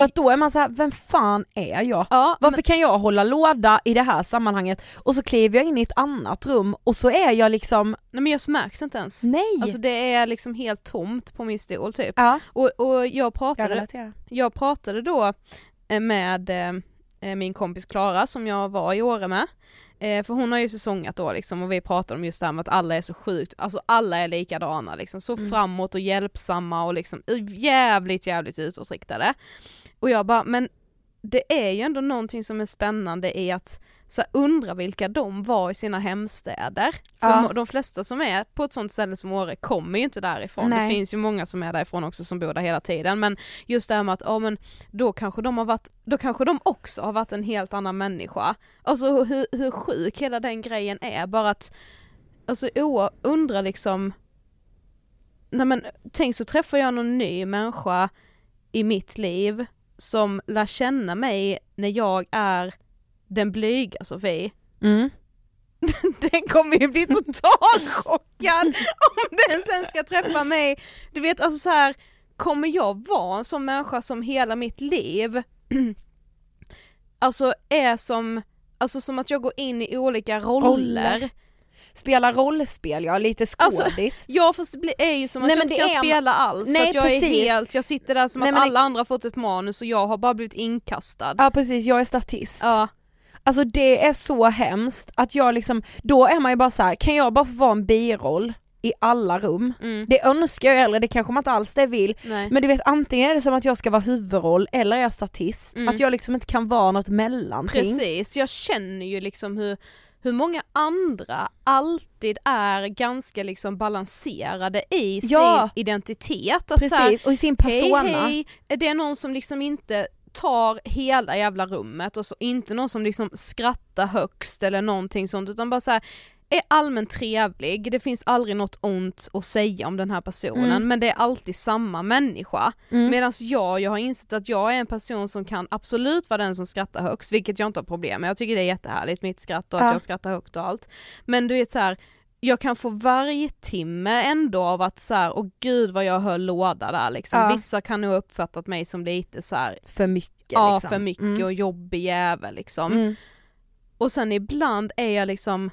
För att då är man så här, vem fan är jag? ja, Varför kan jag hålla låda i det här sammanhanget och så kliver jag in i ett annat rum och så är jag liksom, nej men jag märks inte ens. nej! Alltså det är liksom helt tomt på min stol typ. ja, Och, och jag, jag pratade, relaterar. jag pratade då eh, med eh, min kompis Klara som jag var i Åre med. Eh, för hon har ju säsongat då liksom och vi pratade om just det här med att alla är så sjukt, alltså alla är likadana liksom, så Mm. framåt och hjälpsamma och liksom jävligt jävligt utåtriktade. Och jag bara, men det är ju ändå någonting som är spännande i att så undra vilka de var i sina hemstäder. För Ja. må- de flesta som är på ett sånt ställe som Åre kommer ju inte därifrån. Nej. Det finns ju många som är därifrån också som bor där hela tiden men just det här med att, ja men då kanske de har varit, då kanske de också har varit en helt annan människa. Alltså hur, hur sjuk hela den grejen är, bara att, alltså undra liksom, nej men tänk så träffar jag någon ny människa i mitt liv som lär känna mig när jag är den blyga Sofie, Mm. den kommer ju bli totalt chockad om den sen ska träffa mig. Du vet alltså så här, kommer jag vara en sån människa som hela mitt liv alltså är som, alltså som att jag går in i olika roller. Roller. Spela rollspel ja, lite Alltså, skådis. Ja fast det är ju som att Nej, jag inte kan är- spela alls, Nej, jag är precis. helt, jag sitter där som Nej, att men det- alla andra har fått ett manus och jag har bara blivit inkastad. Ja precis, jag är statist. Ja. Alltså det är så hemskt att jag liksom, då är man ju bara så här: kan jag bara få vara en biroll i alla rum? Mm. Det önskar jag eller det kanske man inte alls det vill, Nej. men du vet antingen är det som att jag ska vara huvudroll eller är jag statist, Mm. att jag liksom inte kan vara något mellanting. Precis, jag känner ju liksom hur, hur många andra alltid är ganska liksom balanserade i Ja. sin identitet. Att så här, Precis, och i sin persona. hej hej, det är någon som liksom inte tar hela jävla rummet och så inte någon som liksom skrattar högst eller någonting sånt utan bara så här, är allmänt trevlig, det finns aldrig något ont att säga om den här personen Mm. men det är alltid samma människa. Mm. Medan jag, jag har insett att jag är en person som kan absolut vara den som skrattar högst, vilket jag inte har problem med. Jag tycker det är jättehärligt, mitt skratt och att Ja. jag skrattar högt och allt. Men du vet så här, jag kan få varje timme ändå av att så här, åh gud vad jag höll låda där liksom. Ja. Vissa kan nog ha uppfattat mig som lite så här, För mycket ja liksom. för mycket Mm. och jobbig jävel liksom. Mm. Och sen ibland är jag liksom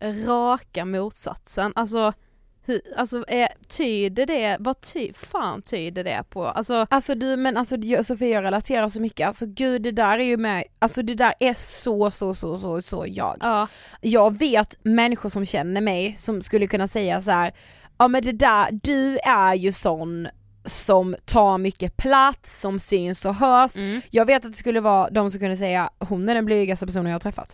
raka motsatsen, alltså hur, alltså är, tyder det, vad ty, fan tyder det på? Alltså Alltså du men alltså Sofia jag relaterar så mycket, alltså gud det där är ju med, alltså det där är så så så så så jag. ja, Jag vet människor som känner mig som skulle kunna säga så här: ja men det där, du är ju sån som tar mycket plats, som syns och hörs. mm, Jag vet att det skulle vara de som kunde säga hon är den blygaste personen jag har träffat.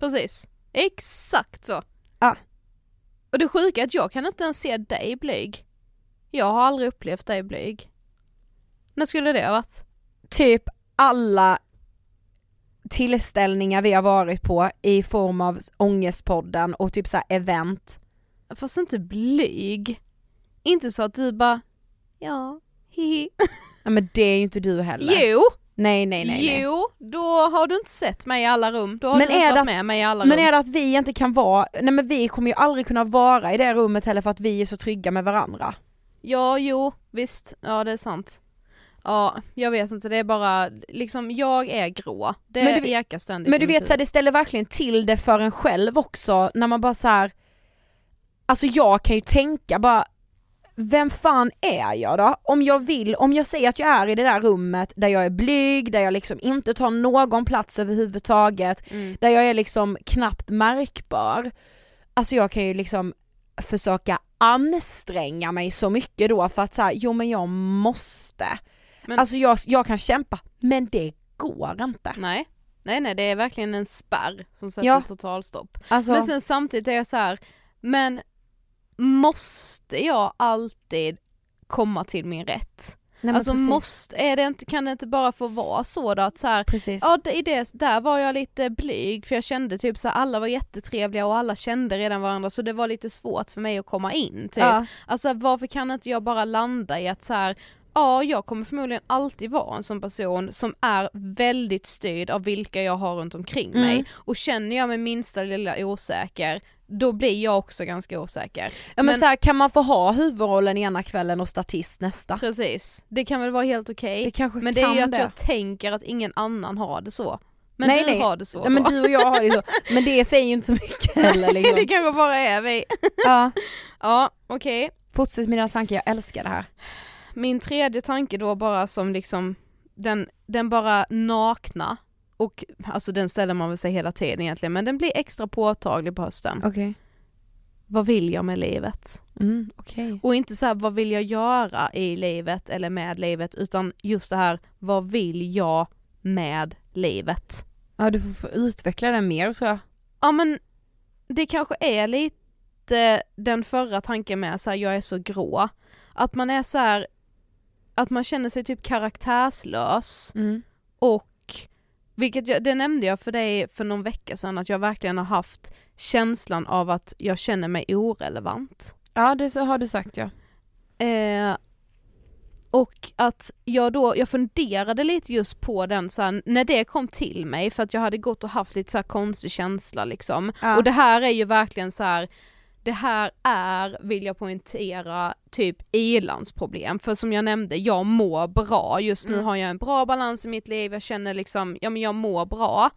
precis. Exakt så. Ja. Och det sjuka är att jag kan inte ens se dig blyg. Jag har aldrig upplevt dig blyg. När skulle det ha varit? Typ alla tillställningar vi har varit på i form av Ångestpodden och typ så här event. Fast inte blyg. Inte så att du bara, ja, hihi. Ja men det är ju inte du heller. Jo, Nej nej nej. nej. jo, då har du inte sett mig i alla rum. Då har Men du inte varit att- med mig i alla Men rum. är det att vi inte kan vara, nej men vi kommer ju aldrig kunna vara i det rummet heller för att vi är så trygga med varandra. Ja, jo, visst. Ja, det är sant. Ja, jag vet inte, det är bara, liksom jag är grå. Det Men du- ekar ständigt Men du vet så här, huvud. det ställer verkligen till det för en själv också när man bara så här. Alltså jag kan ju tänka bara, vem fan är jag då? Om jag vill, om jag säger att jag är i det där rummet där jag är blyg, där jag liksom inte tar någon plats överhuvudtaget, Mm. där jag är liksom knappt märkbar. Alltså jag kan ju liksom försöka anstränga mig så mycket då för att säga, jo men jag måste. Men- Alltså jag, jag kan kämpa, men det går inte. Nej. Nej nej, det är verkligen en spärr som sätter Ja. totalstopp. Alltså, Men sen samtidigt är jag så här, men måste jag alltid komma till min rätt? nej, alltså precis. måste, är det inte, kan det inte bara få vara så då att så här, Precis. Ja i det, där var jag lite blyg för jag kände typ så här, alla var jättetrevliga och alla kände redan varandra så det var lite svårt för mig att komma in typ. Ja. Alltså varför kan inte jag bara landa i att så här, ja jag kommer förmodligen alltid vara en sån person som är väldigt styrd av vilka jag har runt omkring Mm. mig och känner jag mig minsta lilla osäker då blir jag också ganska osäker. Ja men, Men- så här, kan man få ha huvudrollen ena kvällen och statist nästa? Precis, det kan väl vara helt okej. Kanske Men det är ju att det. jag tänker att ingen annan har det så. Men Nej, du nej. har det så Ja, men du och jag har det så, men det säger ju inte så mycket heller liksom. det kanske bara är vi. ja. Ja, okej. Fortsätt med dina tankar, jag älskar det här. Min tredje tanke då bara som liksom, den, den bara nakna, och alltså den ställer man väl sig hela tiden egentligen, men den blir extra påtaglig på hösten. Okej. Vad vill jag med livet? Mm, okej. Och inte så här, vad vill jag göra i livet eller med livet, utan just det här, vad vill jag med livet? Ja du får få utveckla den mer jag. Ja men det kanske är lite den förra tanken med så här, jag är så grå. Att man är så här, att man känner sig typ karaktärslös Mm. och vilket jag, det nämnde jag för dig för någon vecka sedan att jag verkligen har haft känslan av att jag känner mig orelevant. Ja det har du sagt ja. Eh, och att jag då, jag funderade lite just på den så här, när det kom till mig för att jag hade gått och haft lite så konstig känsla liksom. Ja. Och det här är ju verkligen så här. Det här är, vill jag poängtera, typ ilandsproblem. För som jag nämnde, jag mår bra. Just nu Mm. har jag en bra balans i mitt liv, jag känner liksom, ja men jag mår bra.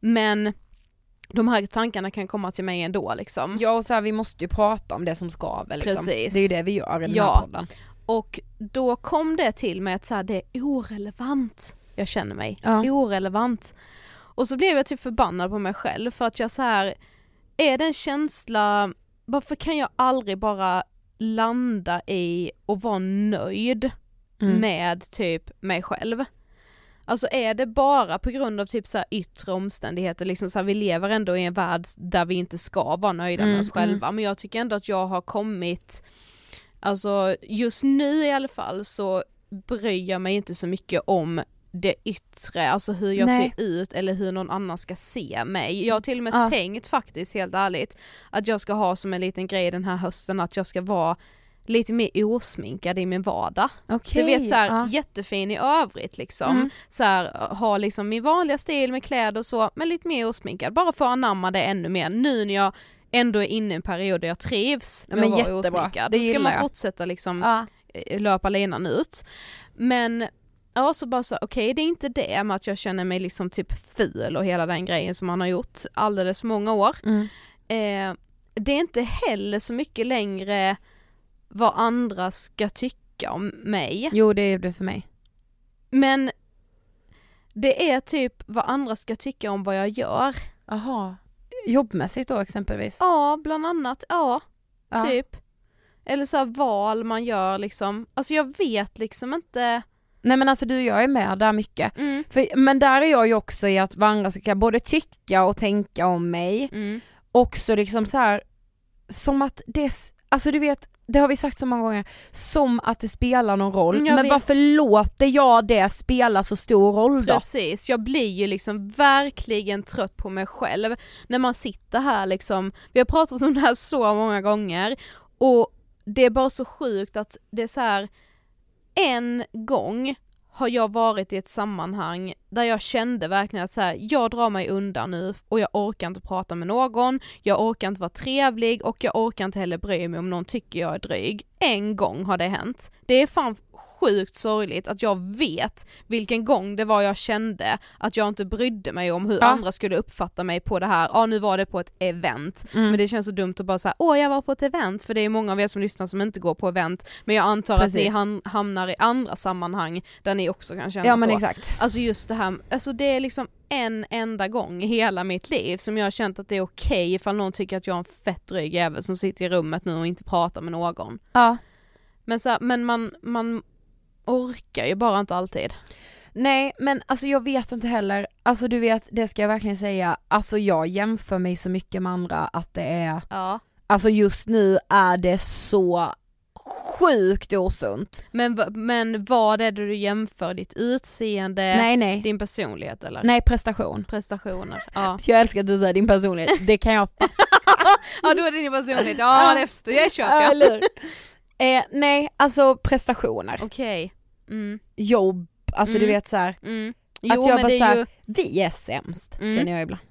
Men de här tankarna kan komma till mig ändå liksom. Ja och så här, vi måste ju prata om det som skaver liksom. Precis. Det är ju det vi gör i den Ja. här podden. Och då kom det till mig att så här, det är orelevant jag känner mig. Ja. Orelevant. Och så blev jag typ förbannad på mig själv för att jag så här är det en känsla, varför kan jag aldrig bara landa i och vara nöjd Mm. med typ mig själv? Alltså är det bara på grund av typ så yttre omständigheter, liksom så här, vi lever ändå i en värld där vi inte ska vara nöjda med Mm, oss själva, men jag tycker ändå att jag har kommit, alltså just nu i alla fall så bryr jag mig inte så mycket om det yttre, alltså hur jag Nej. ser ut eller hur någon annan ska se mig. Jag har till och med Ja. tänkt faktiskt helt ärligt att jag ska ha som en liten grej den här hösten att jag ska vara lite mer osminkad i min vardag. Okej. Du vet såhär, ja. jättefin i övrigt liksom. Mm. Så här, ha liksom min vanliga stil med kläder och så, men lite mer osminkad. Bara för att anamma det ännu mer nu när jag ändå är inne i en period där jag trivs Ja, med men att vara osminkad. Det Då ska man jag. fortsätta liksom Ja. eh, löpa linan ut. Men ja så bara så okej det är inte det med att jag känner mig liksom typ ful och hela den grejen som man har gjort alldeles många år. Mm. Eh, det är inte heller så mycket längre vad andra ska tycka om mig. Jo det är det för mig. Men det är typ vad andra ska tycka om vad jag gör. Jaha. Jobbmässigt då exempelvis? Ja, bland annat, ja, Ja. typ. Eller så här val man gör liksom. Alltså jag vet liksom inte. Nej men alltså du jag är med där mycket. Mm. För, men där är jag ju också i att vad andra ska både tycka och tänka om mig. Mm. Också liksom så här som att det, alltså du vet, det har vi sagt så många gånger, som att det spelar någon roll. Mm, jag men vet. varför låter jag det spela så stor roll då? Precis, jag blir ju liksom verkligen trött på mig själv när man sitter här liksom, vi har pratat om det här så många gånger och det är bara så sjukt att det är så här en gång har jag varit i ett sammanhang där jag kände verkligen att så här, jag drar mig undan nu och jag orkar inte prata med någon, jag orkar inte vara trevlig och jag orkar inte heller bry mig om någon tycker jag är dryg. En gång har det hänt. Det är fan sjukt sorgligt att jag vet vilken gång det var jag kände att jag inte brydde mig om hur Ja. andra skulle uppfatta mig på det här, ja nu var det på ett event, Mm. men det känns så dumt att bara säga åh jag var på ett event, för det är många av er som lyssnar som inte går på event, men jag antar att Precis. ni ham- hamnar i andra sammanhang där ni också kan känna Ja men så. exakt. Alltså just det här, alltså det är liksom en enda gång i hela mitt liv som jag har känt att det är okej ifall någon tycker att jag är en fett dryg jävel som sitter i rummet nu och inte pratar med någon. Ja. Men, så här, men man, man orkar ju bara inte alltid. Nej men alltså jag vet inte heller, alltså du vet det ska jag verkligen säga, alltså jag jämför mig så mycket med andra att det är, Ja. alltså just nu är det så sjukt osunt. Men, men vad är det du jämför? Ditt utseende, nej nej, din personlighet eller? nej prestation. Prestationer? Ja. Jag älskar att du säger din personlighet, det kan jag ja då är det din personlighet, ja det, det köper jag. Eller eh, Nej, alltså prestationer, Okej. Mm. jobb, alltså du Mm. vet så här. Mm. att jag bara det är så här, ju, vi är sämst Mm. känner jag ibland.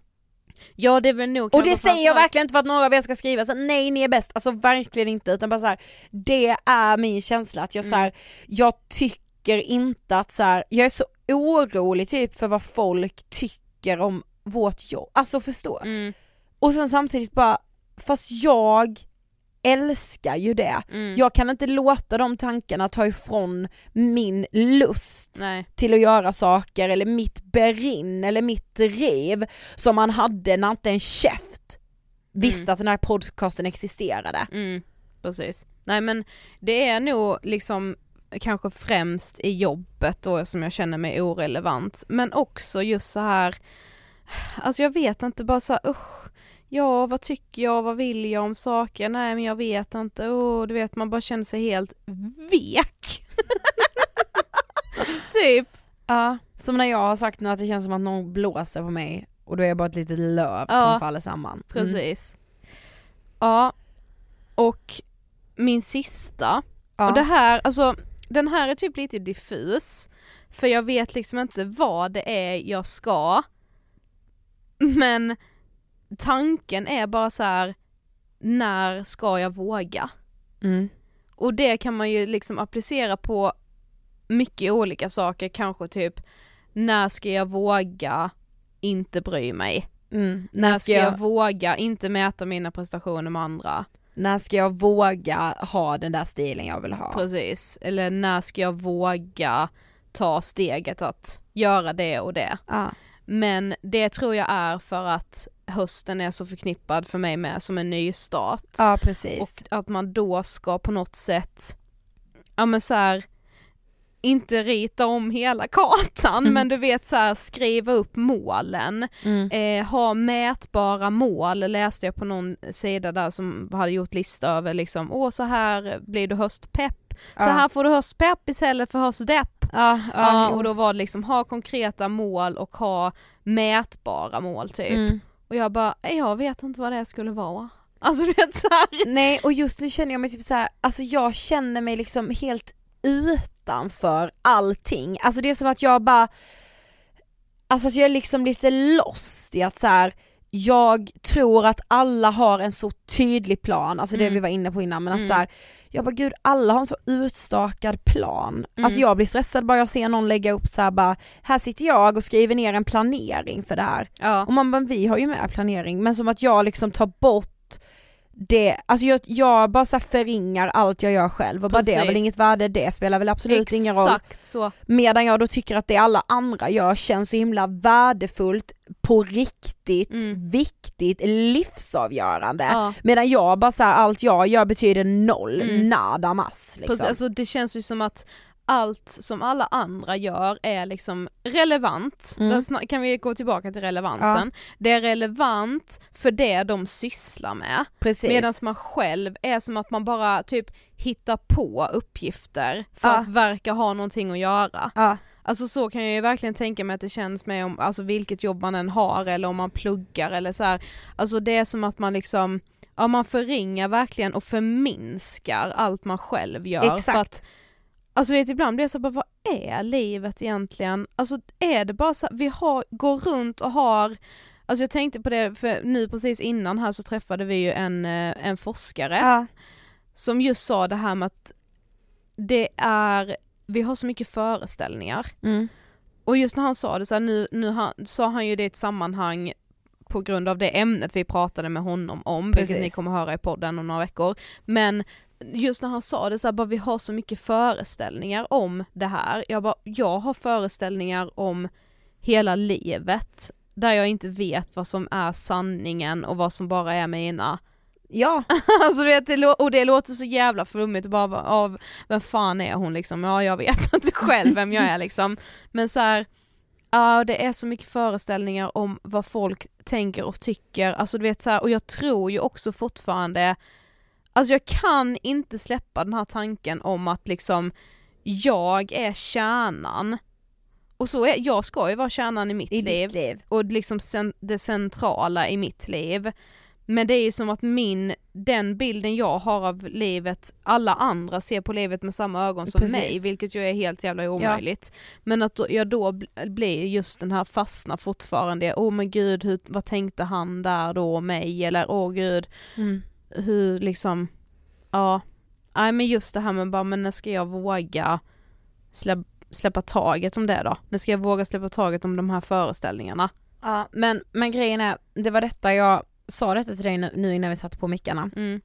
Ja det är väl nog Och det säger jag verkligen inte för att några av er ska skriva så nej ni är bäst, alltså verkligen inte utan bara så här, det är min känsla att jag så här, jag tycker inte att så här, jag är så orolig typ för vad folk tycker om vårt jobb, alltså förstå. Mm. Och sen samtidigt bara, fast jag älskar ju det. Mm. Jag kan inte låta de tankarna ta ifrån min lust Nej. till att göra saker eller mitt berinn eller mitt driv som man hade när inte en käft visste Mm. att den här podcasten existerade. Mm, precis. Nej men det är nog liksom kanske främst i jobbet då som jag känner mig orelevant. Men också just så här, alltså jag vet inte bara så här, usch, ja vad tycker jag, vad vill jag om saker, nej men jag vet inte, oh, du vet man bara känner sig helt vek. typ. Ja, som när jag har sagt nu att det känns som att någon blåser på mig och då är jag bara ett litet löv Ja, som faller samman. Mm. Precis. Ja, och min sista Ja. Och det här, alltså den här är typ lite diffus, för jag vet liksom inte vad det är jag ska, men tanken är bara så här: när ska jag våga? Mm. Och det kan man ju liksom applicera på mycket olika saker, kanske typ när ska jag våga inte bry mig? Mm. När ska jag våga inte mäta mina prestationer med andra? när ska jag våga ha den där stilen jag vill ha? Precis, eller när ska jag våga ta steget att göra det och det? Ja. Men det tror jag är för att hösten är så förknippad för mig med som en ny start. ja precis. Och att man då ska på något sätt, ja men så här, inte rita om hela kartan Mm. men du vet så här, skriva upp målen, Mm. eh, ha mätbara mål läste jag på någon sida där som hade gjort lista över liksom, åh så här blir du höstpepp, så Ja. här får du höstpepp istället för höstdepp. Ja, ja, och då var det liksom ha konkreta mål och ha mätbara mål typ. Mm. Och jag bara, jag vet inte vad det skulle vara. Alltså du vet såhär. Nej och just nu känner jag mig typ så här, alltså jag känner mig liksom helt utanför allting, alltså det är som att jag bara, alltså att jag är liksom lite lost i att så här, jag tror att alla har en så tydlig plan, alltså det Mm. vi var inne på innan men att Mm. så här, jag bara gud alla har en så utstakad plan. Mm. Alltså jag blir stressad bara jag ser någon lägga upp så här bara, här sitter jag och skriver ner en planering för det här. Ja. Och man bara, vi har ju med planering, men som att jag liksom tar bort det, alltså jag, jag bara så förringar allt jag gör själv och bara det har väl Precis. inget värde, det spelar väl absolut ingen roll. Exakt så. Medan jag då tycker att det alla andra gör känns så himla värdefullt, på riktigt, Mm. viktigt, livsavgörande. Ja. Medan jag bara så här, allt jag gör betyder noll, Mm. nada mass liksom. Precis, alltså det känns ju som att allt som alla andra gör är liksom relevant, Mm. kan vi gå tillbaka till relevansen. Det är relevant för det de sysslar med, Precis. medan man själv är som att man bara typ hittar på uppgifter för Ja. att verka ha någonting att göra. ja. Alltså så kan jag ju verkligen tänka mig att det känns med om, alltså vilket jobb man än har eller om man pluggar eller så här. Alltså det är som att man liksom, ja man förringar verkligen och förminskar allt man själv gör. Exakt. För att, alltså vet ibland blir jag så bara, vad är livet egentligen? Alltså är det bara så vi har, går runt och har Alltså jag tänkte på det, för nu precis innan här så träffade vi ju en, eh, en forskare Ja. som just sa det här med att det är, vi har så mycket föreställningar. Mm. Och just när han sa det så här, nu, nu han, sa han ju det i ett sammanhang på grund av det ämnet vi pratade med honom om, vilket Precis. ni kommer höra i podden om några veckor. Men just när han sa det så här, bara vi har så mycket föreställningar om det här. Jag bara, jag har föreställningar om hela livet där jag inte vet vad som är sanningen och vad som bara är mina Ja, alltså du vet, och det låter så jävla flummigt bara av vem fan är hon liksom? Ja jag vet inte själv vem jag är liksom. Men så här, ja det är så mycket föreställningar om vad folk tänker och tycker, alltså du vet så här, och jag tror ju också fortfarande, alltså jag kan inte släppa den här tanken om att liksom jag är kärnan. Och så är, jag ska ju vara kärnan i mitt i liv liv. och liksom cen- det centrala i mitt liv. Men det är ju som att min, den bilden jag har av livet, alla andra ser på livet med samma ögon som Precis. mig, vilket ju är helt jävla omöjligt. Men att jag då bl- blir just den här fastnar fortfarande, åh oh men gud, hur, vad tänkte han där då mig? Eller åh gud, Mm. Hur liksom, ja. Nej men just det här med bara, men när ska jag våga släpp, släppa taget om det då? När ska jag våga släppa taget om de här föreställningarna? Ja, men, men grejen är, det var detta jag sa detta till dig nu, nu innan vi satte på mickarna. Mm.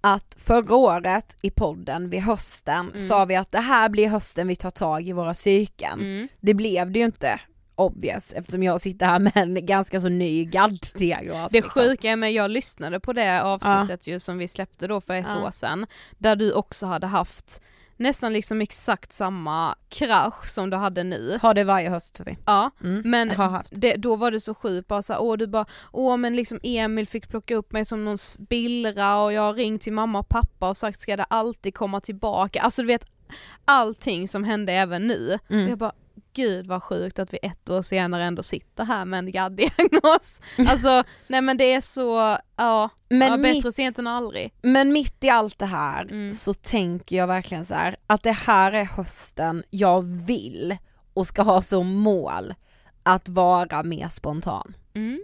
Att förra året i podden vid hösten Mm. sa vi att det här blir hösten vi tar tag i våra psyken. Mm. Det blev det ju inte obvious eftersom jag sitter här med en ganska så ny GAD-diagnos. Det liksom. sjuka är med, jag lyssnade på det avsnittet ju som vi släppte då för ett Ja. år sedan, där du också hade haft nästan liksom exakt samma krasch som du hade nu. Har det varje höst Sofie. Ja, Mm. men det, då var det så sjukt bara såhär, åh du bara, åh men liksom Emil fick plocka upp mig som någon spillra och jag har ringt till mamma och pappa och sagt ska det alltid komma tillbaka, alltså du vet allting som hände även nu. Mm. Jag bara, gud vad sjukt att vi ett år senare ändå sitter här med en GAD-diagnos. Alltså, nej men det är så, ja, Men, ja bättre mitt, sent än aldrig. men mitt i allt det här Mm. så tänker jag verkligen så här att det här är hösten jag vill och ska ha som mål att vara mer spontan. Mm.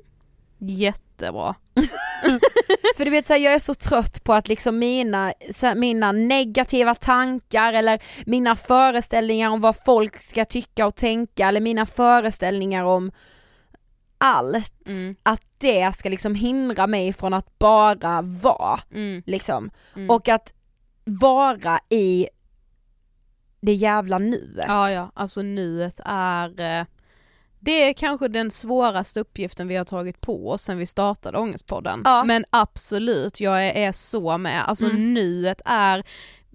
Jättebra. För du vet så här, jag är så trött på att liksom mina, här, mina negativa tankar eller mina föreställningar om vad folk ska tycka och tänka eller mina föreställningar om allt, Mm. att det ska liksom hindra mig från att bara vara Mm. liksom. Mm. Och att vara i det jävla nuet. Ja ja, alltså nuet är eh, det är kanske den svåraste uppgiften vi har tagit på oss sen vi startade Ångestpodden. Ja. Men absolut, jag är, är så med. Alltså Mm. nuet är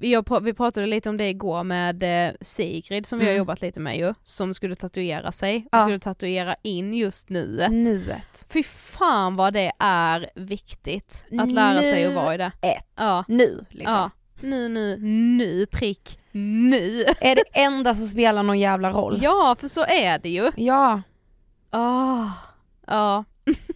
jag, vi pratade lite om det igår med eh, Sigrid som vi har Mm. jobbat lite med ju, som skulle tatuera sig, Ja. skulle tatuera in just nuet. Nuet. Fy fan vad det är viktigt att lära sig att vara i det. Ett. Ja. Nu liksom. ja. Nu, nu, nu, prick, nu. Är det enda som spelar någon jävla roll. Ja, för så är det ju. Ja, Ah, ja.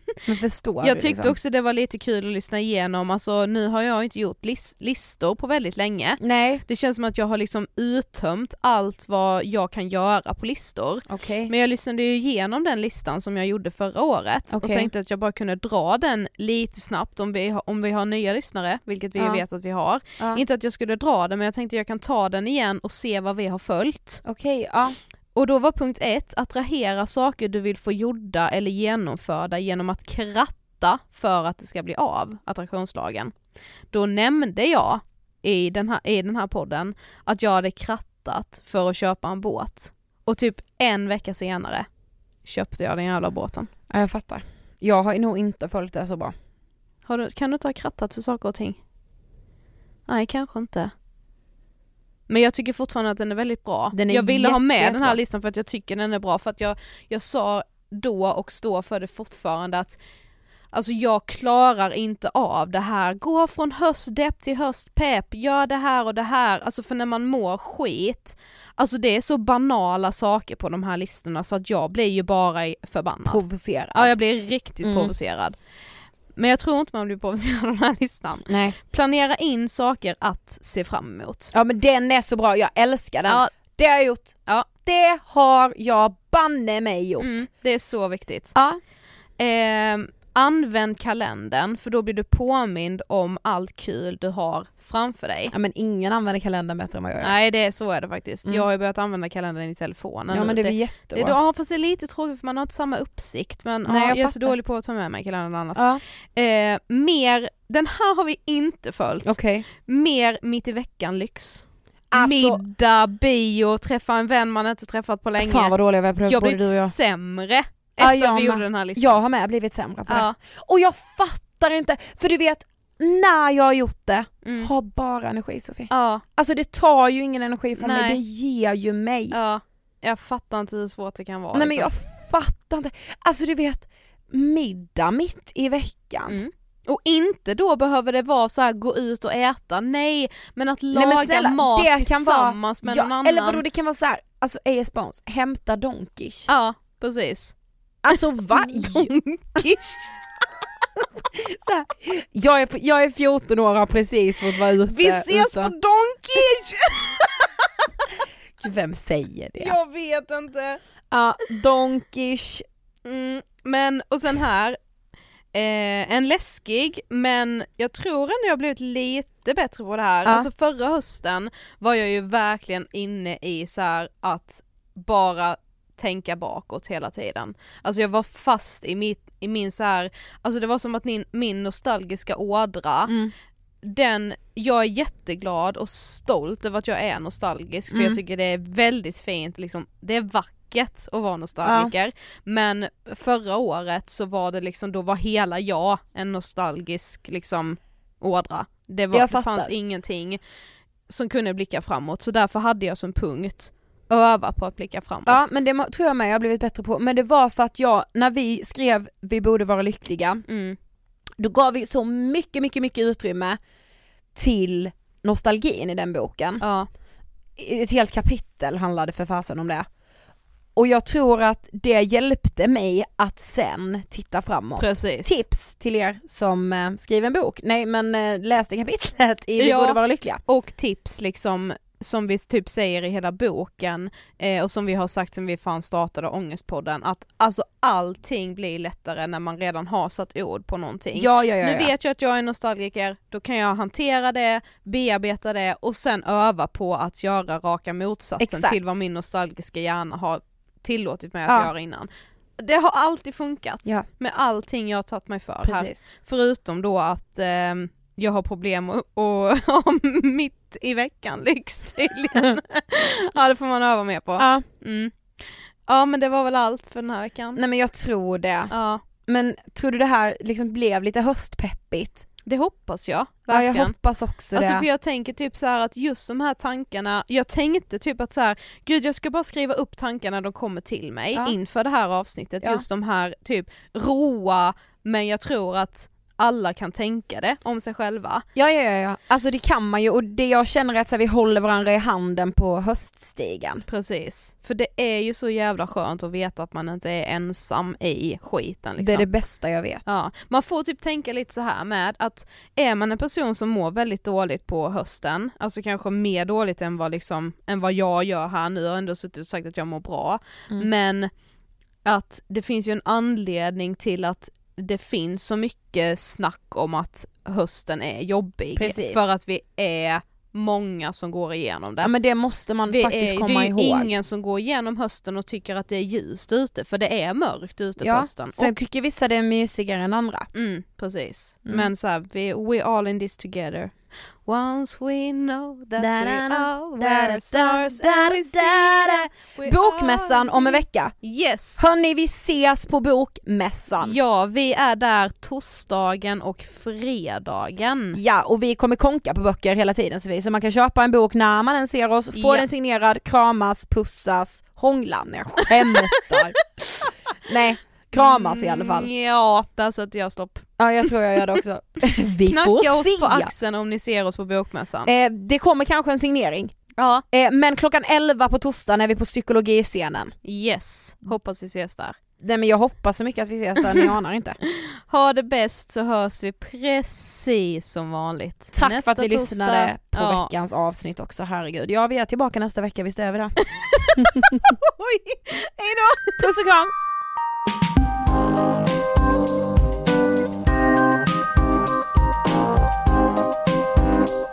men förstår Jag tyckte liksom. också det var lite kul att lyssna igenom, alltså nu har jag inte gjort lis- listor på väldigt länge. Nej, Det känns som att jag har liksom uttömt allt vad jag kan göra på listor. okej. Men jag lyssnade ju igenom den listan som jag gjorde förra året och Okej. tänkte att jag bara kunde dra den lite snabbt om vi, har, om vi har nya lyssnare, vilket vi Ja. vet att vi har. Ja. Inte att jag skulle dra den men jag tänkte jag kan ta den igen och se vad vi har följt. Okej, ja. Och då var punkt ett, attrahera saker du vill få gjorda eller genomförda genom att kratta för att det ska bli av, attraktionslagen. Då nämnde jag i den här, i den här podden att jag hade krattat för att köpa en båt. Och typ en vecka senare köpte jag den jävla båten. ja, jag fattar. Jag har nog inte följt det så bra. Du, kan du inte ha krattat för saker och ting? Nej, kanske inte. Men jag tycker fortfarande att den är väldigt bra. Den är jag ville ha med den här listan för att jag tycker den är bra, för att jag, jag sa då och står för det fortfarande att Alltså jag klarar inte av det här, gå från höstdepp till höstpepp, gör det här och det här, alltså för när man mår skit, alltså det är så banala saker på de här listorna så att jag blir ju bara förbannad. Provocerad. Ja jag blir riktigt Mm. provocerad. Men jag tror inte man blir provocerad av den här listan. Nej. Planera in saker att se fram emot. Ja men den är så bra, jag älskar den. Ja. Det har jag gjort. Ja. Det har jag banne mig gjort. Mm, det är så viktigt. Ja. Ehm, använd kalendern för då blir du påmind om allt kul du har framför dig. ja men ingen använder kalendern bättre än vad jag gör. Nej det är så är det faktiskt. Mm. Jag har ju börjat använda kalendern i telefonen ja men det är väl det, jättebra. det, ja fast det är lite tråkigt för man har inte samma uppsikt men Nej, ja, jag jag, är så dålig på att ta med mig kalendern annars. Ja, Eh, mer, den här har vi inte följt. okej. Mer mitt i veckan lyx. Alltså- Middag, bio, träffa en vän man inte träffat på länge. Fan vad dåliga vi jag både blev du och jag. sämre Ja, efter jag att vi gjorde den här listan. Jag har med blivit sämre på det. ja. Och jag fattar inte, för du vet, när jag har gjort det, Mm. har bara energi Sofie. ja, Alltså det tar ju ingen energi från mig, Nej. det ger ju mig. ja. Jag fattar inte hur svårt det kan vara. Nej men liksom. jag fattar inte. Alltså du vet, middag mitt i veckan. Mm. Och inte då behöver det vara så här gå ut och äta, nej men att Nej, laga men snälla, mat det tillsammans med ja, någon annan. Eller vadå det kan vara så här, alltså AS Bones, hämta Donkish. Ja, precis. Alltså va? Donkish. Här, jag, är, på- jag är 14 år och har precis fått vara ute. Vi ses utan- på Donkish! Vem säger det? Jag vet inte. Ja, Donkish. Mm, men, och sen här, eh, en läskig, men jag tror ändå jag blivit lite bättre på det här. Ja. Alltså förra hösten var jag ju verkligen inne i så att bara tänka bakåt hela tiden. Alltså jag var fast i, mitt, i min så här, alltså det var som att min, min nostalgiska ådra, Mm. den, jag är jätteglad och stolt över att jag är nostalgisk för Mm. jag tycker det är väldigt fint, liksom, det är vackert att vara nostalgiker men förra året så var det liksom, då var hela jag en nostalgisk liksom ådra. Det, var, det fanns ingenting som kunde blicka framåt så därför hade jag som punkt öva på att blicka framåt. Ja men det tror jag med jag har blivit bättre på, men det var för att jag, när vi skrev Vi borde vara lyckliga, Mm. då gav vi så mycket, mycket, mycket utrymme till nostalgin i den boken. Ja. Ett helt kapitel handlade för fasen om det. och jag tror att det hjälpte mig att sen titta framåt. Precis. Tips till er som eh, skriver en bok, nej men eh, läs det kapitlet i Vi Ja. borde vara lyckliga. Och tips liksom som vi typ säger i hela boken eh, och som vi har sagt sen vi fan startade Ångestpodden att alltså allting blir lättare när man redan har satt ord på någonting. Ja ja ja. Nu vet jag att jag är nostalgiker, då kan jag hantera det, bearbeta det och sen öva på att göra raka motsatsen Exakt. till vad min nostalgiska hjärna har tillåtit mig att göra innan. Det har alltid funkat Ja. med allting jag har tagit mig för här. Precis. Förutom då att ehm, jag har problem och, och ha mitt i veckan lyx tydligen. ja det får man öva mer på. Ja. Mm. Ja men det var väl allt för den här veckan. Nej men jag tror det. Ja, Men tror du det här liksom blev lite höstpeppigt? det hoppas jag. Ja Verkligen. jag hoppas också Alltså det. för jag tänker typ så här att just de här tankarna, jag tänkte typ att så här, gud jag ska bara skriva upp tankarna de kommer till mig Ja. inför det här avsnittet, Ja. just de här typ roa, men jag tror att alla kan tänka det om sig själva. Ja ja ja, alltså det kan man ju och det jag känner är att så här, vi håller varandra i handen på höststigen. Precis, för det är ju så jävla skönt att veta att man inte är ensam i skiten liksom. Det är det bästa jag vet. Ja, man får typ tänka lite så här med att är man en person som mår väldigt dåligt på hösten, alltså kanske mer dåligt än vad liksom, än vad jag gör här nu, jag har ändå suttit och sagt att jag mår bra, Mm. men att det finns ju en anledning till att det finns så mycket snack om att hösten är jobbig, Precis. för att vi är många som går igenom det. Ja men det måste man Vi faktiskt är, komma det är ihåg. ju ingen som går igenom hösten och tycker att det är ljust ute, för det är mörkt ute på ja, hösten. sen Och, tycker vissa det är mysigare än andra. mm, precis. Mm. Men så här, vi, we all in this together. Once we know that we Da-da-da, all da-da-da, were stars we we Bokmässan all om en vecka. Yes! Hörni vi ses på bokmässan. Ja, vi är där torsdagen och fredagen. Ja och vi kommer konka på böcker hela tiden Sofie, så man kan köpa en bok när man än ser oss, få Ja. den signerad, kramas, pussas, hångla. Nej jag skämtar. Nej, kramas i alla fall. Mm, ja, där sätter jag stopp. Ja jag tror jag gör det också. Vi Knacka får oss se. på axeln om ni ser oss på bokmässan. Eh, det kommer kanske en signering. ja. Eh, men klockan 11 på torsdagen är vi på psykologiscenen. Yes, hoppas vi ses där. Nej men jag hoppas så mycket att vi ses där, ni anar inte. Ha det bäst så hörs vi precis som vanligt. Tack Nästa för att ni torsdag. lyssnade på ja. veckans avsnitt också, herregud. Ja vi är tillbaka nästa vecka, visst är vi det? Oj, hejdå! Puss och kram! thank you